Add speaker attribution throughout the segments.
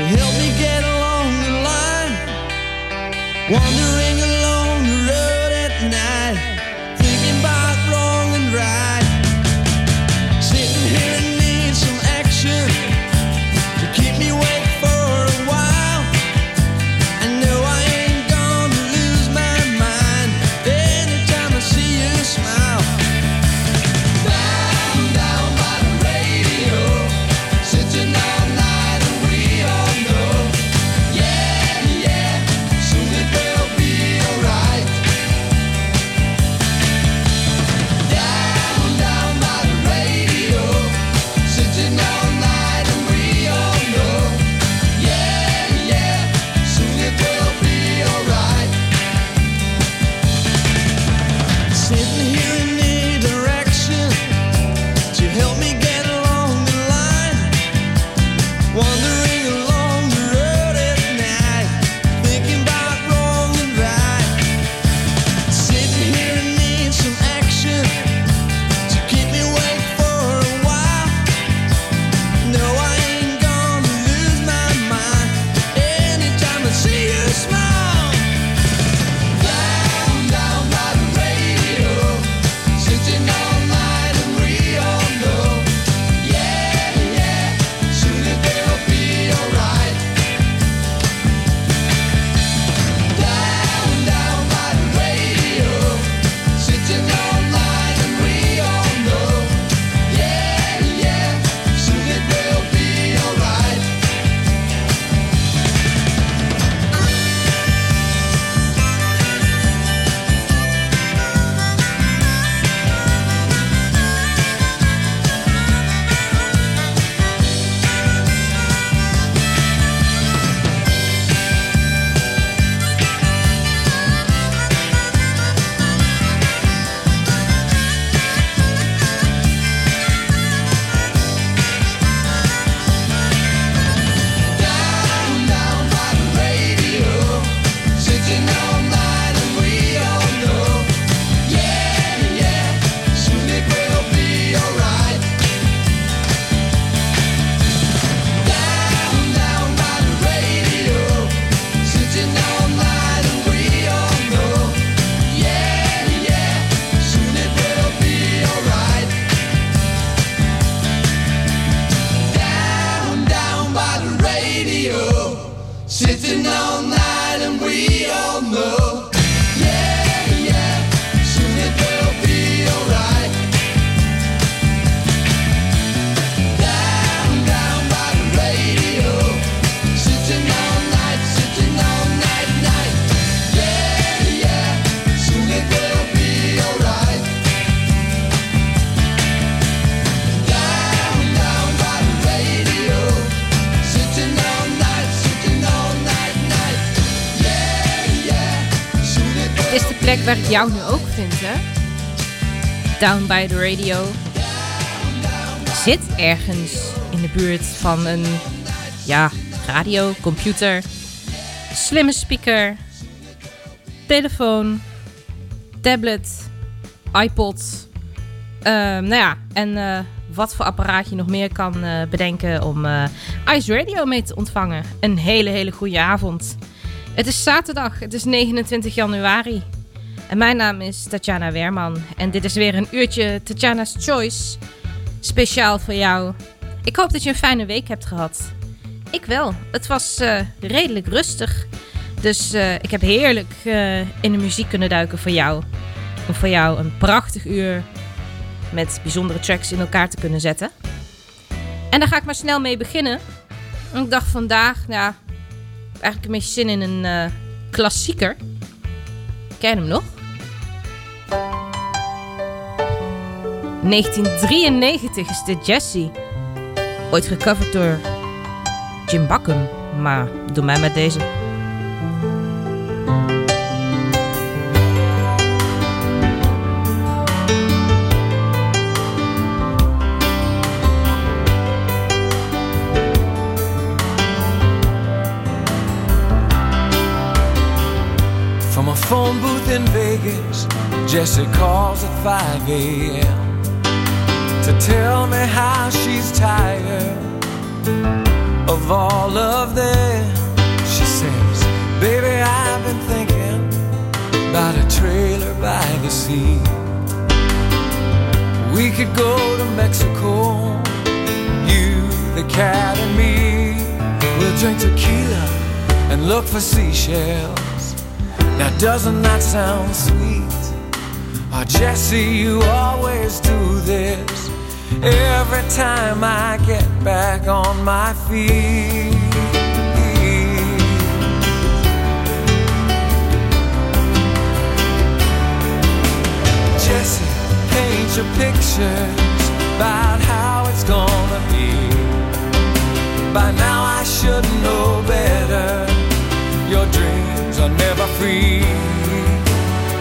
Speaker 1: To help me get along the line. Wandering
Speaker 2: plek waar ik jou nu ook vind, hè? Down by the radio. Zit ergens in de buurt van een ja, radio, computer, slimme speaker, telefoon, tablet, iPod. Ehm, nou ja, en eh, wat voor apparaat je nog meer kan eh, bedenken om eh, Ice Radio mee te ontvangen. Een hele, hele goede avond. Het is zaterdag, het is 29 januari. En mijn naam is Tatjana Werman. En dit is weer een uurtje Tatjana's Choice. Speciaal voor jou. Ik hoop dat je een fijne week hebt gehad. Ik wel. Het was eh, redelijk rustig. Dus eh, ik heb heerlijk eh, in de muziek kunnen duiken voor jou. Om voor jou een prachtig uur met bijzondere tracks in elkaar te kunnen zetten. En daar ga ik maar snel mee beginnen. Ik dacht vandaag, ja, eigenlijk een beetje zin in een klassieker. Ken je hem nog? 1993 is dit Jessie. Ooit gecoverd door Jim Bakken. Maar doe mij met deze.
Speaker 3: From a phone booth in Vegas, Jessie calls at 5 a.m. to tell me how she's tired of all of them. She says, Baby, I've been thinking about a trailer by the sea. We could go to Mexico, you, the cat, and me. We'll drink tequila and look for seashells. Now, doesn't that sound sweet? Oh, Jessie, you always do this every time I get back on my feet. Jessie, paint your pictures about how it's gonna be. By now, I should know better. Your dreams are never free.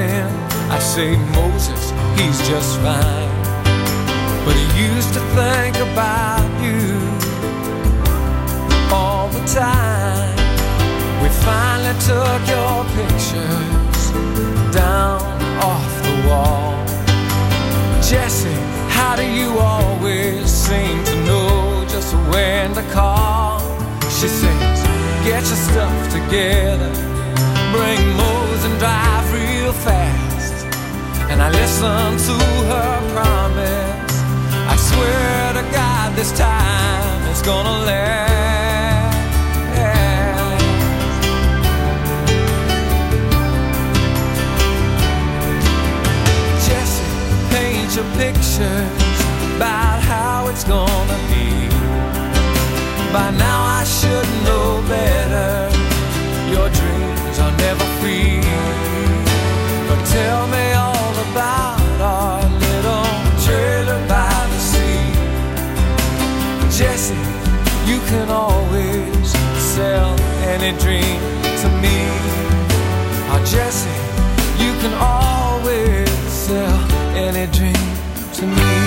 Speaker 3: I say, Moses, he's just fine. But he used to think about you all the time. We finally took your pictures down off the wall. Jessie, how do you always seem to know just when to call? She says, get your stuff together, bring Mose And I listen to her promise. I swear to God, this time it's gonna last. Jessie, paint your pictures about how it's gonna be. By now I should know better. Your dreams are never free. But tell me all about our little trailer by the sea. Jessie, you can always sell any dream to me. Oh, Jessie, you can always sell any dream to me.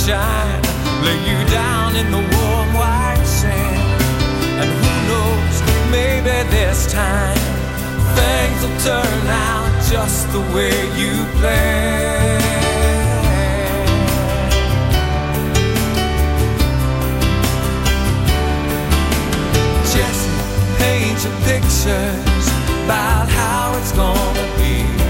Speaker 3: Sunshine, lay you down in the warm white sand. And who knows, maybe this time things will turn out just the way you planned. Jessie, paint your pictures about how it's gonna be.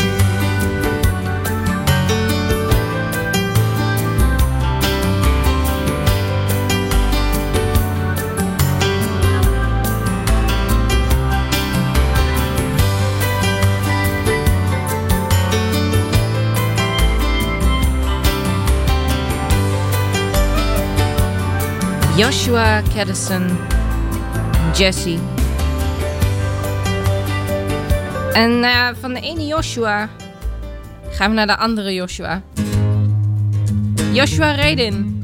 Speaker 2: Joshua Kadison Jessie. En ja, van de ene Joshua gaan we naar de andere Joshua. Joshua Radin.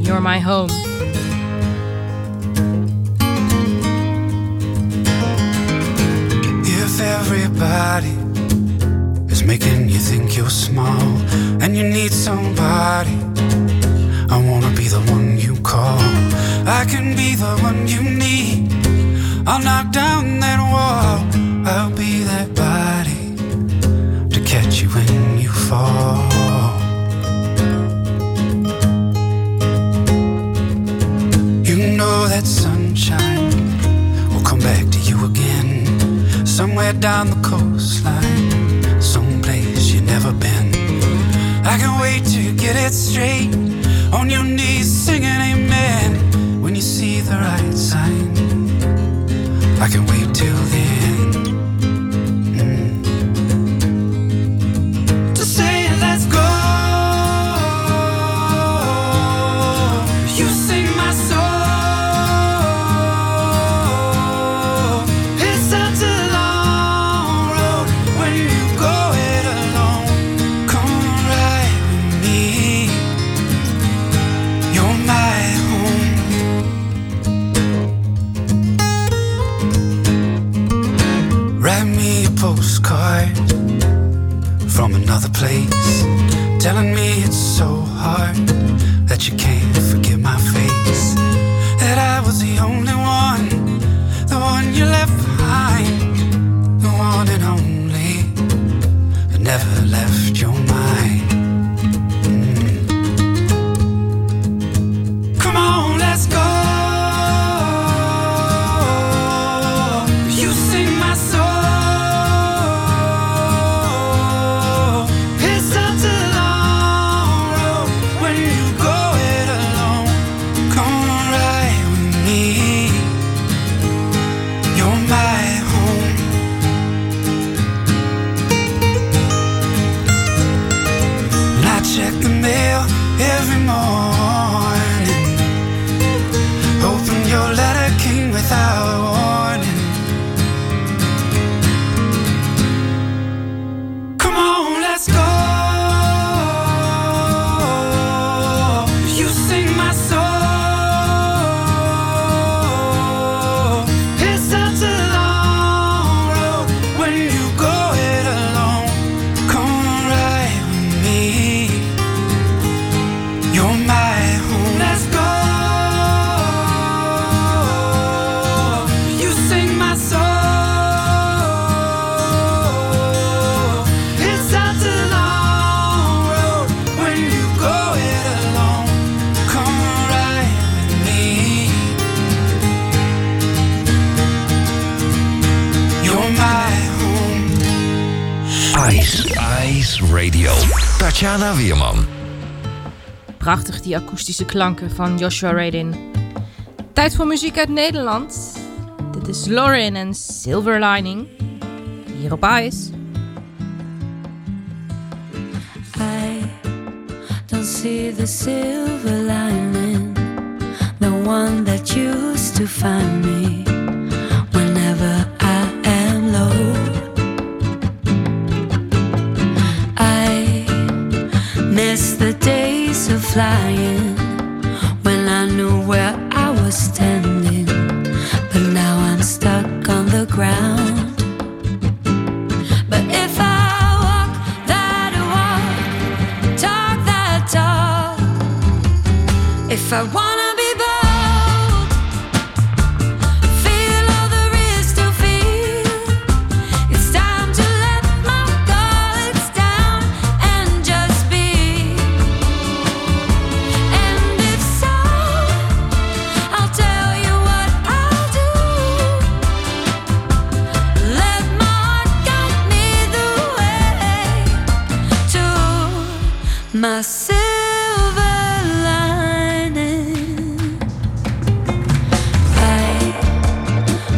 Speaker 2: You're my home.
Speaker 4: If everybody is making you think you're small and you need somebody, I wanna be the one. I can be the one you need. I'll knock down that wall. I'll be that body to catch you when you fall. You know that sunshine will come back to you again. Somewhere down the coastline, someplace you've never been. I can wait to get it straight. On your knees singing
Speaker 5: Weerman.
Speaker 2: Prachtig die akoestische klanken van Joshua Radin. Tijd voor muziek uit Nederland. Dit is Lauren en Silver Lining. Hier op Ice.
Speaker 6: I don't see the silver lining, the one that used to find me my silver lining. I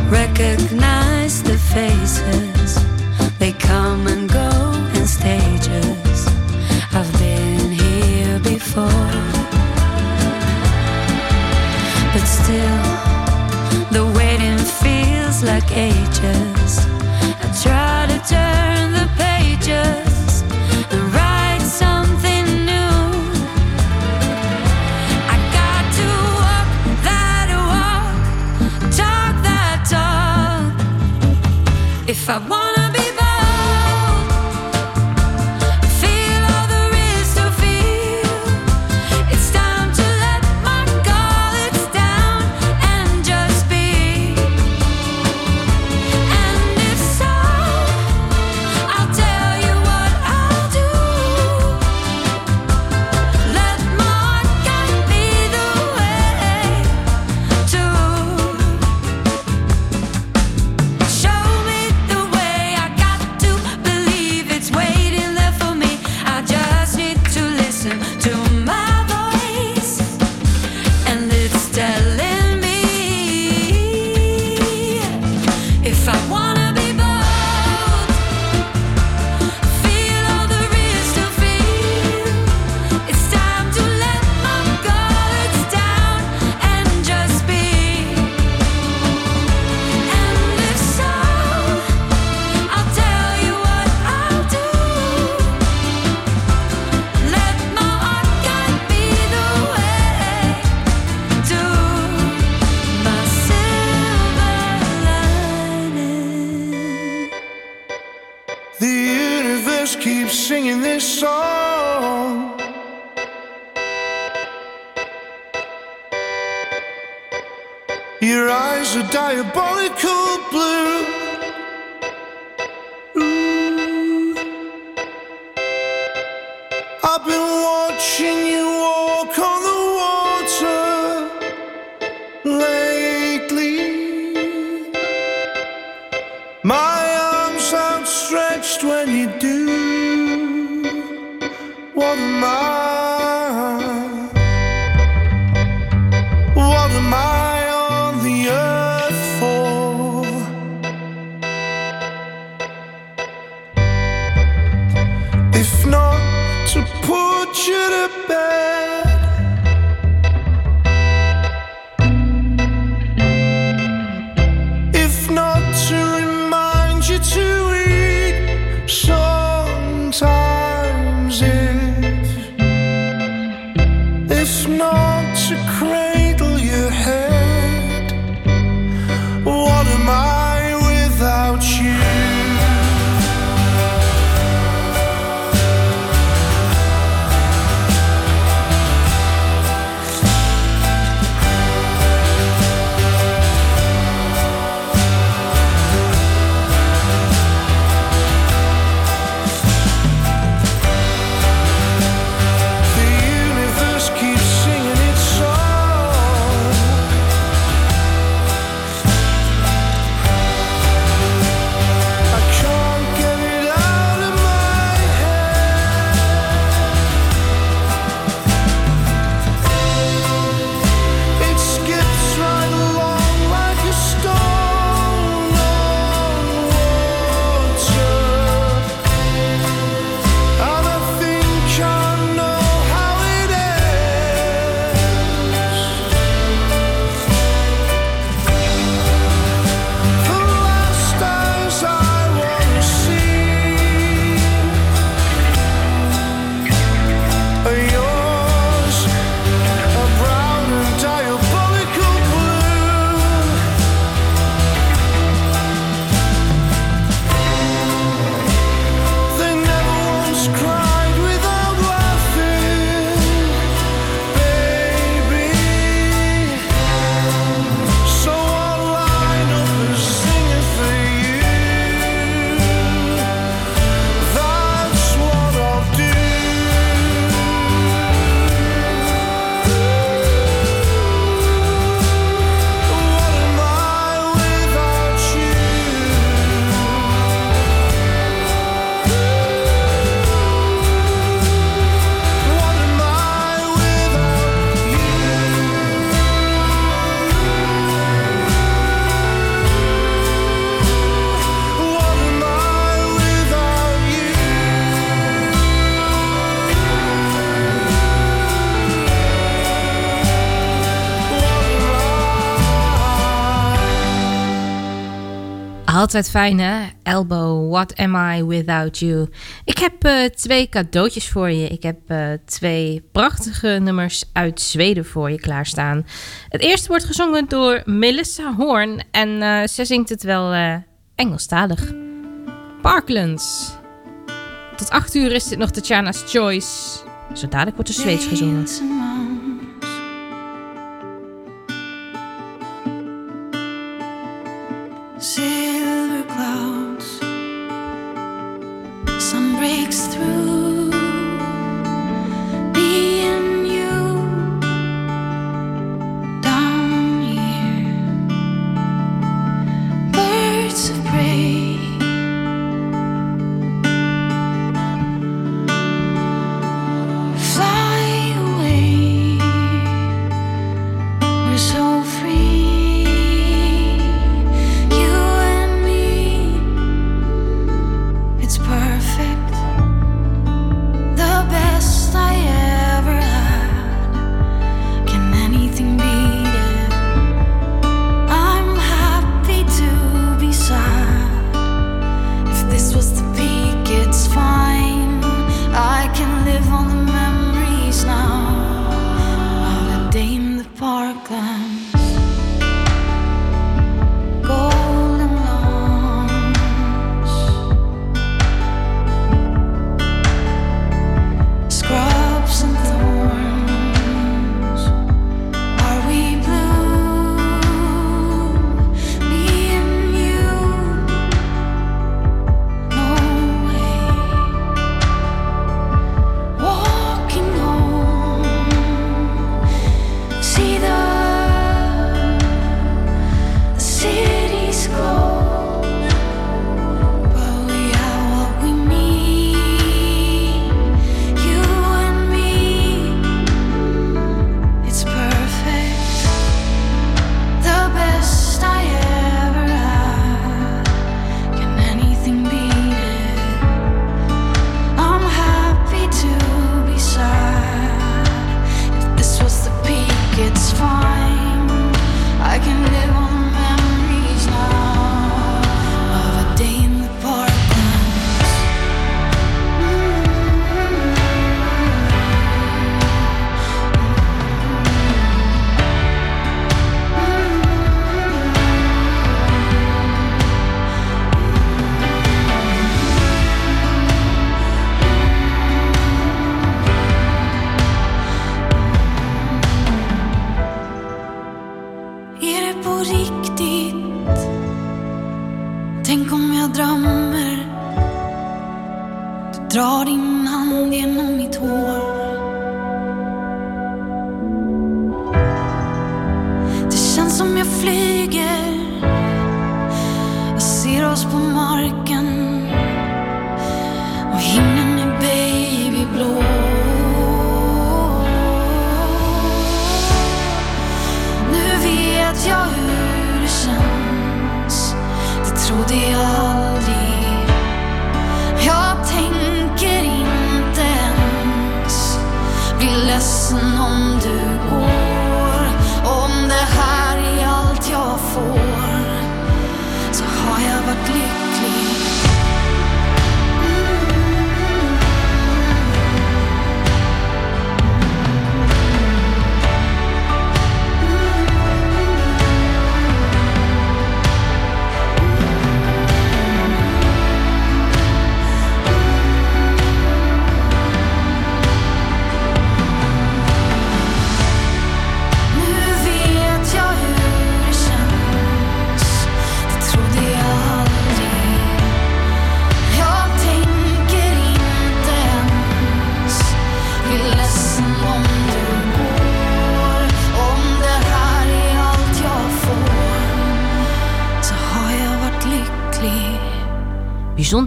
Speaker 6: recognize the faces,
Speaker 7: your eyes are diabolical blue. Ooh. I've been watching you
Speaker 8: Altijd fijn hè? Elbow, what am I without you? Ik heb uh, twee cadeautjes voor je. Ik heb uh, twee prachtige nummers uit Zweden voor je klaarstaan. Het eerste wordt gezongen door Melissa Horn en uh, ze zingt het wel Engelstalig. Parklands. Tot 8 uur is dit nog Tatjana's Choice. Zo dadelijk wordt er Zweeds gezongen.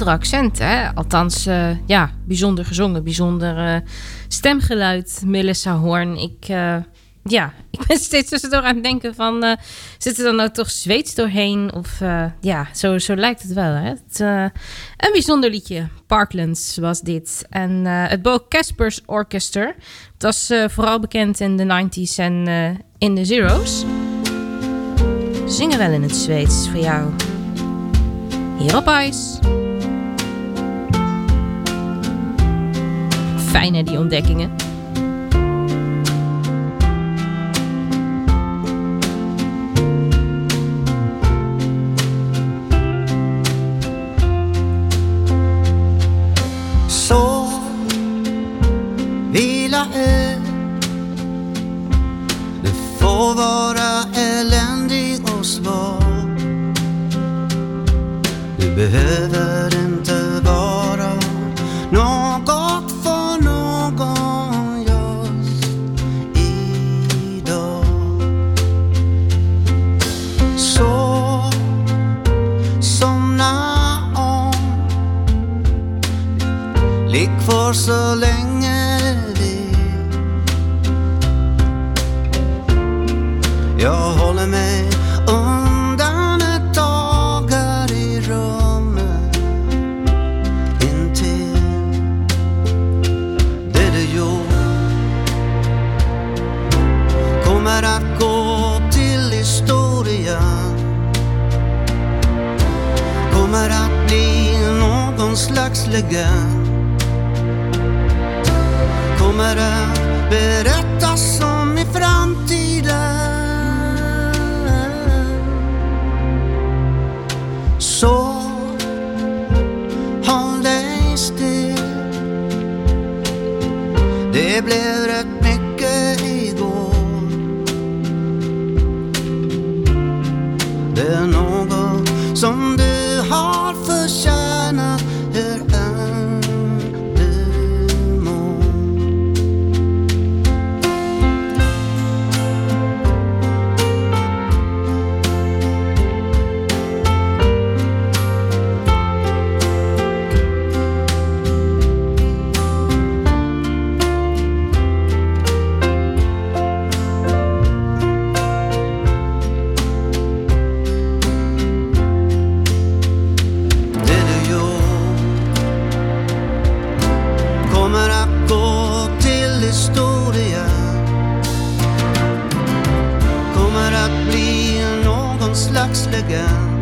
Speaker 8: accent. Hè? Althans, eh, ja, bijzonder gezongen, bijzonder eh, stemgeluid. Melissa Horn. Ik, eh, ja, ik ben steeds tussendoor aan het denken van... zit er dan nou toch Zweeds doorheen? Of ja, zo, zo lijkt het wel. Hè? Het, een bijzonder liedje. Parklands was dit. En het Bo Caspers Orchester. Dat was vooral bekend in de 90s en in de zeros. Zingen wel in het Zweeds voor jou.
Speaker 2: Hier op ijs. fijn die ontdekkingen.
Speaker 9: Så vila är Det får vara eländig och svag Du
Speaker 10: Lachs legal.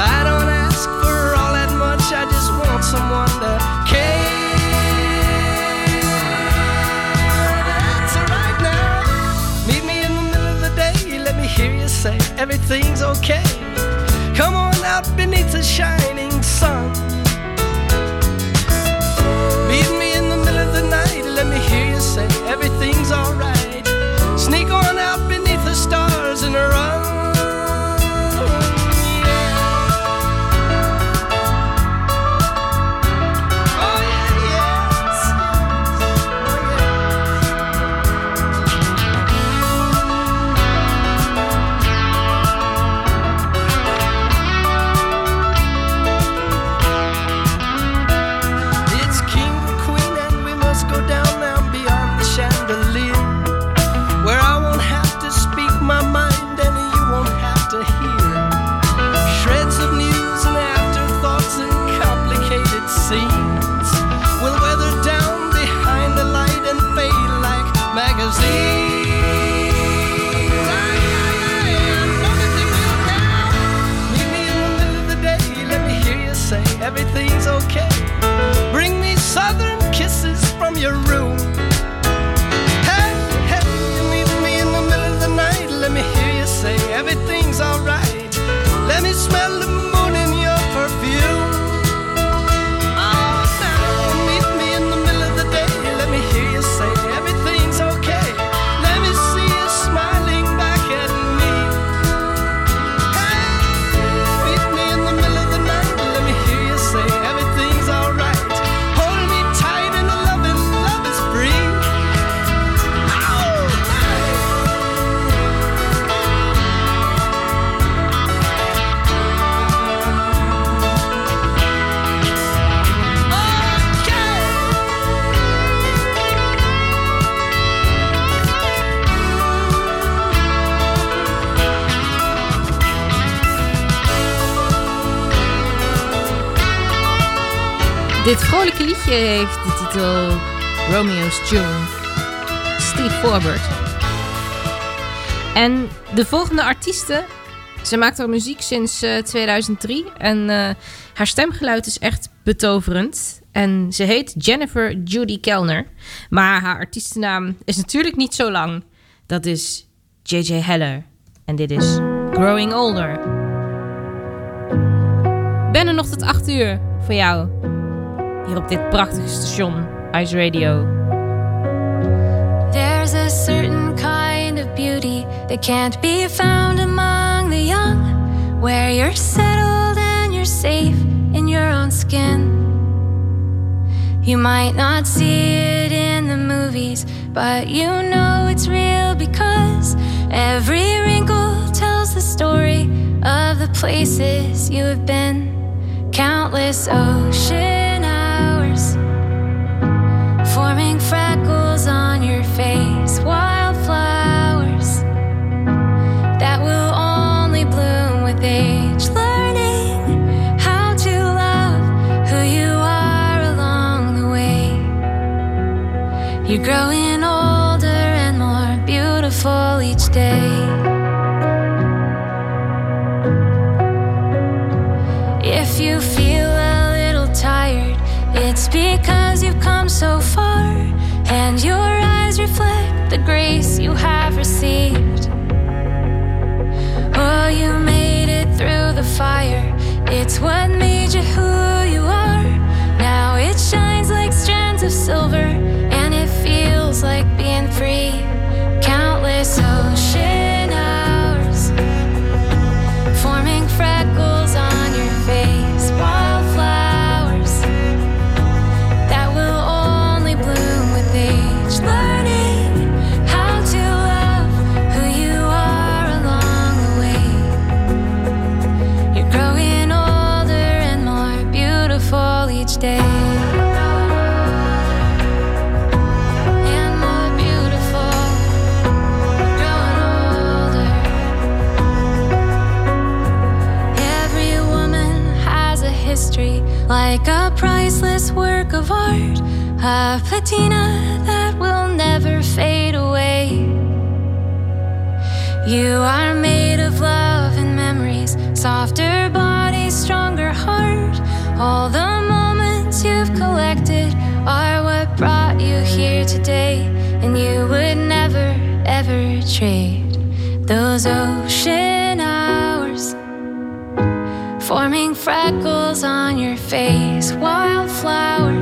Speaker 10: I don't ask for all that much, I just want someone to care. That's right now. Meet me in the middle of the day, let me hear you say everything's okay. Come on out beneath the shining sun. Meet me in the middle of the night, let me hear you say everything's alright.
Speaker 2: Vrolijke liedje heeft de titel Romeo's Tune. Steve Forbert. En de volgende artieste, ze maakt al muziek sinds eh, 2003 en eh, haar stemgeluid is echt betoverend. En ze heet Jennifer Judy Kellner, maar haar artiestennaam is natuurlijk niet zo lang. Dat is J.J. Heller en dit is Growing Older. Ben er nog tot 8 uur voor jou. Hier op dit prachtige station, Ice Radio.
Speaker 11: There's a certain kind of beauty that can't be found among the young, where you're settled and you're safe in your own skin. You might not see it in the movies, but you know it's real because every wrinkle tells the story of the places you have been. Countless ocean freckles on your face, wildflowers that will only bloom with age. Learning how to love who you are along the way. You're growing older and more beautiful each day. If you feel a little tired, it's because you've come so far, fire, it's what made you who you are. Now it shines like strands of silver, and it feels like of art, a patina that will never fade away. You are made of love and memories, softer body, stronger heart. All the moments you've collected are what brought you here today, and you would never ever trade those ocean hours forming freckles on your face, wildflowers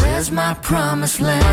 Speaker 12: where's my promised land?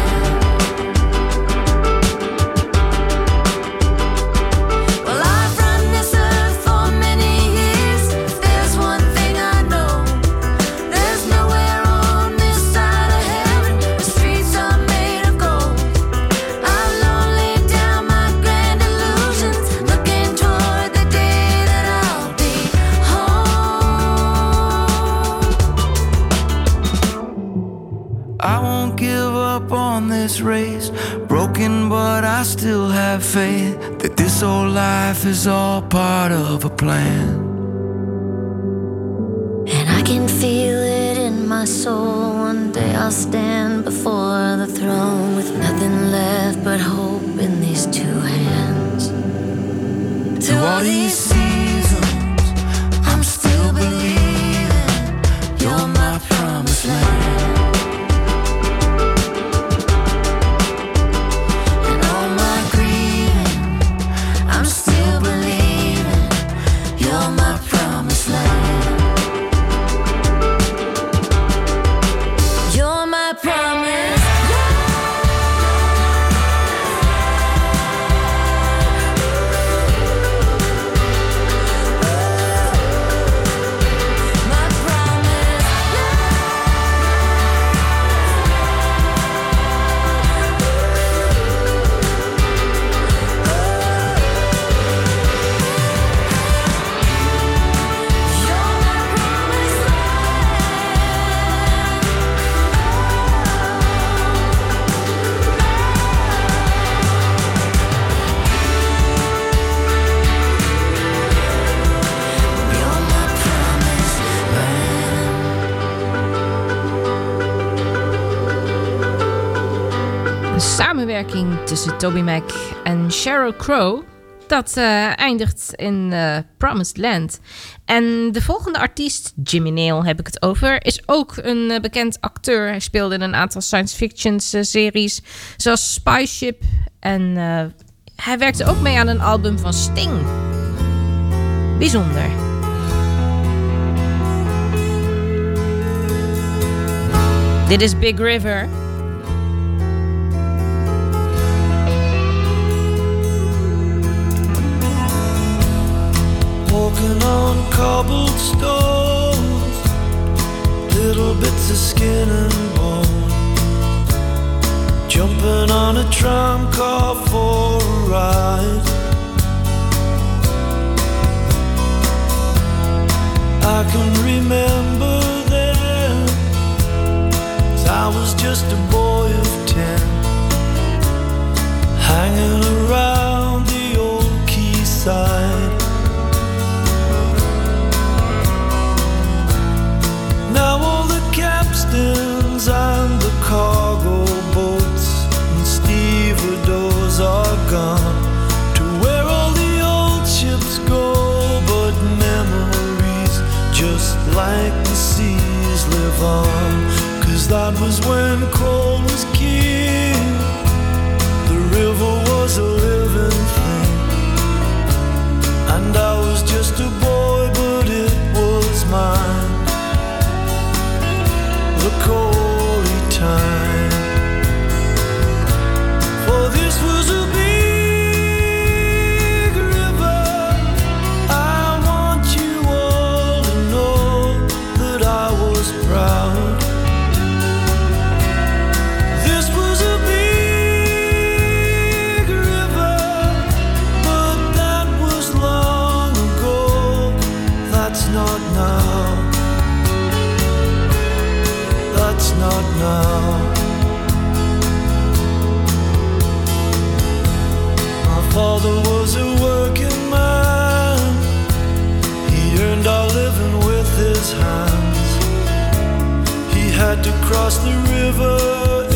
Speaker 2: Tussen Toby Mac en Sheryl Crow. Dat eh, eindigt in eh, Promised Land. En de volgende artiest, Jimmy Nail heb ik het over, is ook een eh, bekend acteur. Hij speelde in een aantal science fiction series, zoals Spyship. En eh, hij werkte ook mee aan een album van Sting. Bijzonder. Dit is Big River.
Speaker 7: Walking on cobblestones, little bits of skin and bone. Jumping on a tram car for a ride. I can remember then, I was just a boy of ten, hanging around the old quayside. Now all the capstans and the cargo boats and stevedores are gone to where all the old ships go, but memories just like the seas live on. Cause that was when coal was king, the river was a living thing, and I was just a boy, the had to cross the river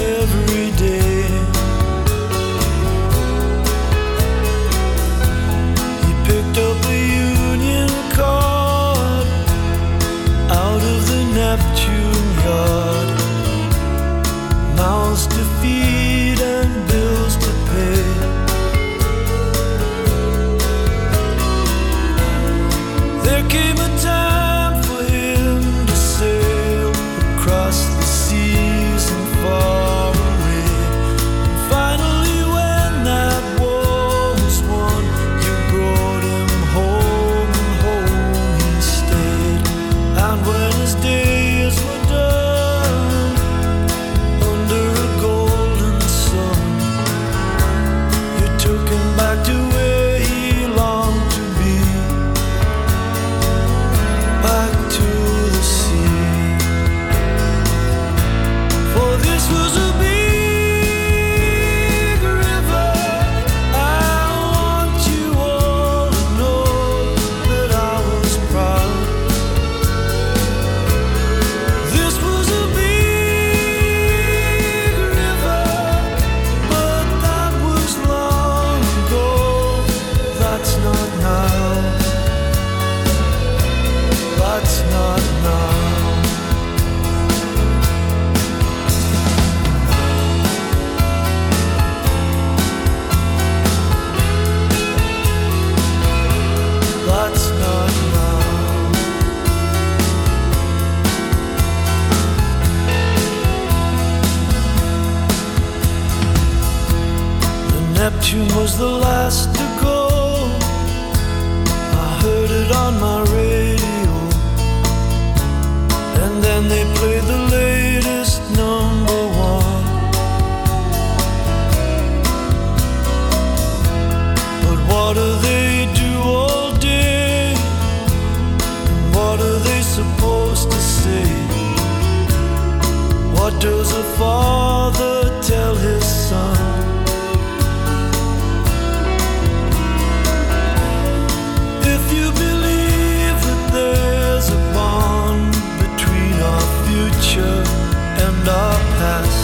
Speaker 7: love passed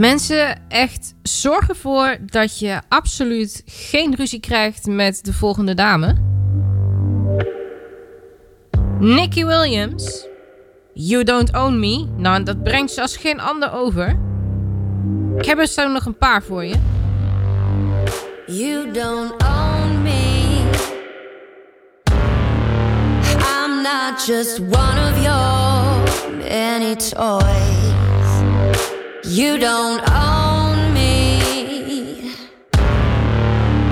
Speaker 2: Mensen, echt zorg ervoor dat je absoluut geen ruzie krijgt met de volgende dame. Nicky Williams. You Don't Own Me. Nou, dat brengt ze als geen ander over. Ik heb er zo nog een paar voor je.
Speaker 6: You don't own me. I'm not just one of your many toys. You don't own me.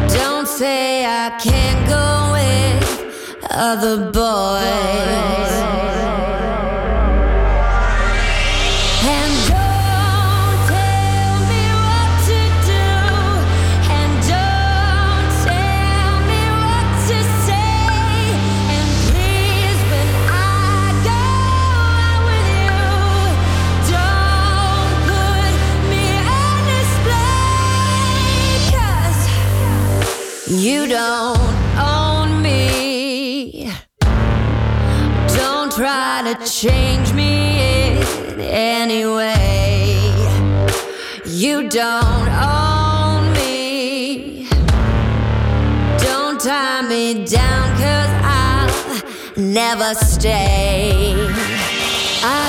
Speaker 6: Don't say I can't go with other boys. don't own me. Don't tie me down, cause I'll never stay. I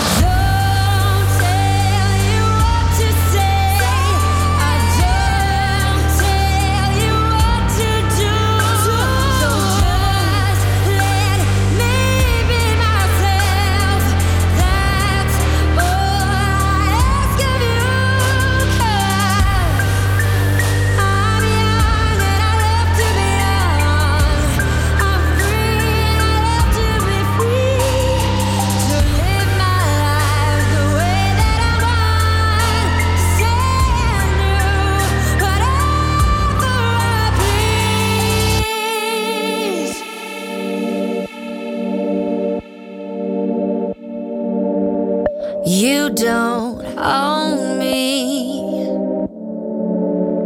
Speaker 6: own me.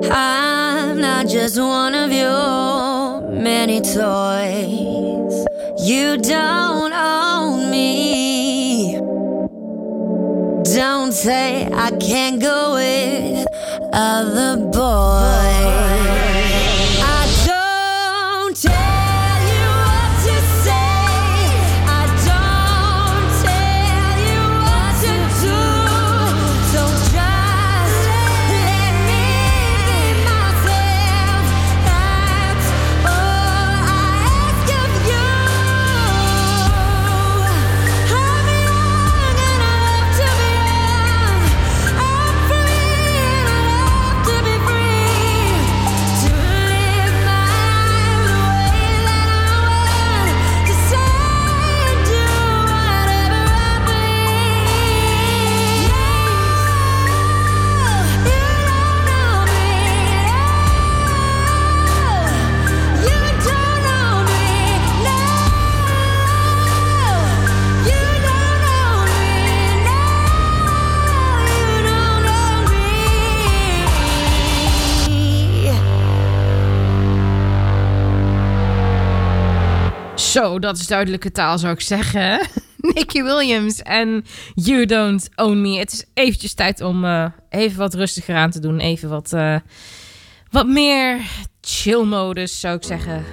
Speaker 6: I'm not just one of your many toys. You don't own me. Don't say I can't go with other boys.
Speaker 2: Zo, dat is duidelijke taal zou ik zeggen. Nicky Williams en You Don't Own Me. Het is eventjes tijd om eh, even wat rustiger aan te doen. Even wat, eh, wat meer chill modus zou ik zeggen.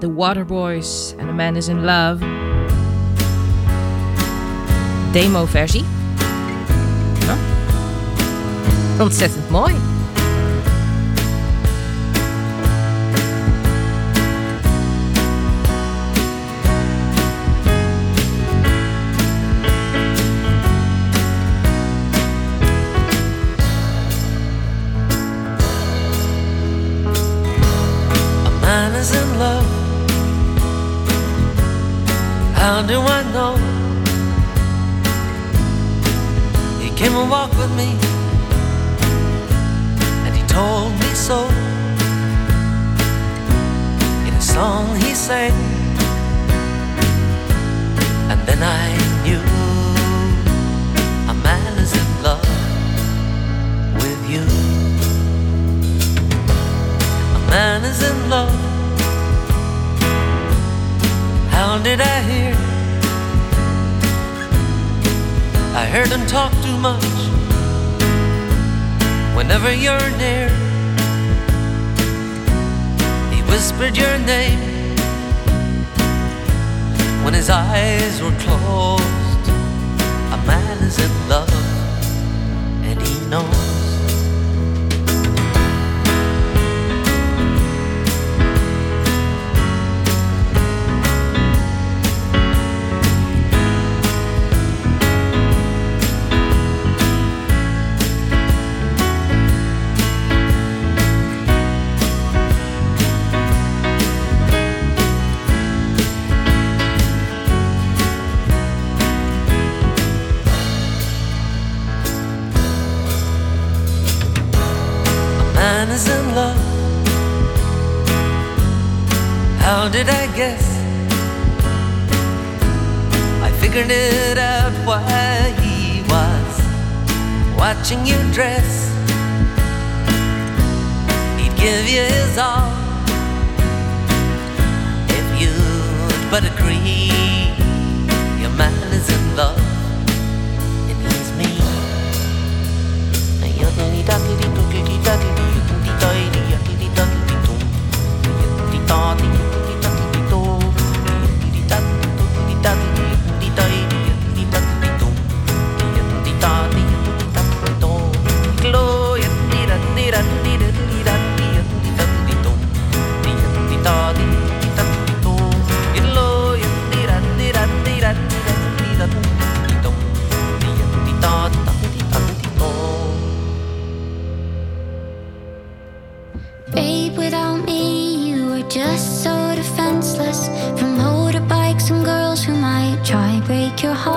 Speaker 2: The Waterboys and The Man Is In Love. Demo versie. Ja. Ontzettend mooi.
Speaker 13: How do I know? He came and walked with me, and he told me so. In a song he sang, and then I knew a man is in love with you. A man is in love. How did I hear? I heard him talk too much. Whenever you're near, he whispered your name. When his eyes were closed, a man is in love, and he knows. Guess? I figured it out why he was watching you dress. He'd give you his all if you'd but agree. Your man is in love, and he's me.
Speaker 11: Just so defenseless. From motorbikes and girls who might try break your heart.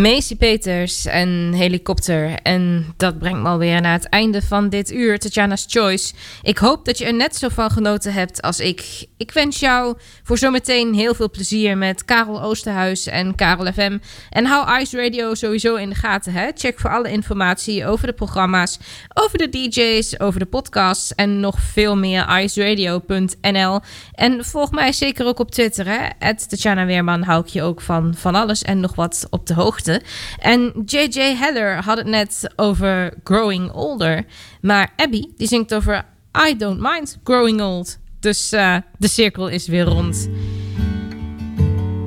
Speaker 2: Macy Peters en Helikopter. En dat brengt me alweer naar het einde van dit uur, Tatjana's Choice. Ik hoop dat je er net zo van genoten hebt als ik. Ik wens jou voor zometeen heel veel plezier met Karel Oosterhuis en Karel FM. En hou Ice Radio sowieso in de gaten. Hè? Check voor alle informatie over de programma's, over de DJ's, over de podcasts en nog veel meer iceradio.nl. En volg mij zeker ook op Twitter. Hè? Tatjana Weerman hou ik je ook van van alles en nog wat op de hoogte. En JJ Heller had het net over growing older. Maar Abby, die zingt over I don't mind growing old. Dus uh, de cirkel is weer rond.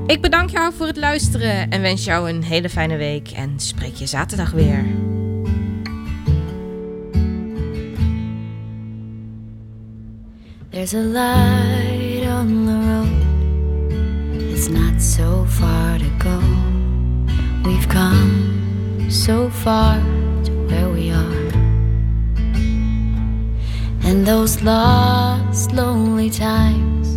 Speaker 2: Ik bedank jou voor het luisteren en wens jou een hele fijne week. En spreek je zaterdag weer.
Speaker 14: There's a light on the road. It's not so far to go. We've come so far to where we are. And those lost, lonely times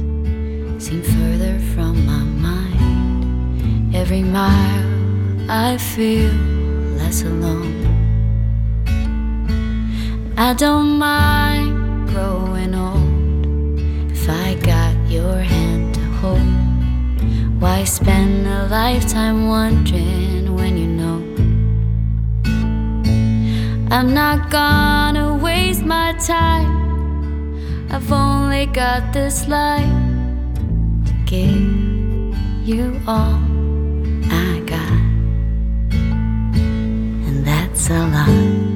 Speaker 14: seem further from my mind. Every mile I feel less alone. I don't mind growing old if I got your hand to hold. Why spend a lifetime wondering when you? I'm not gonna waste my time. I've only got this life to give you all I got, and that's a lot.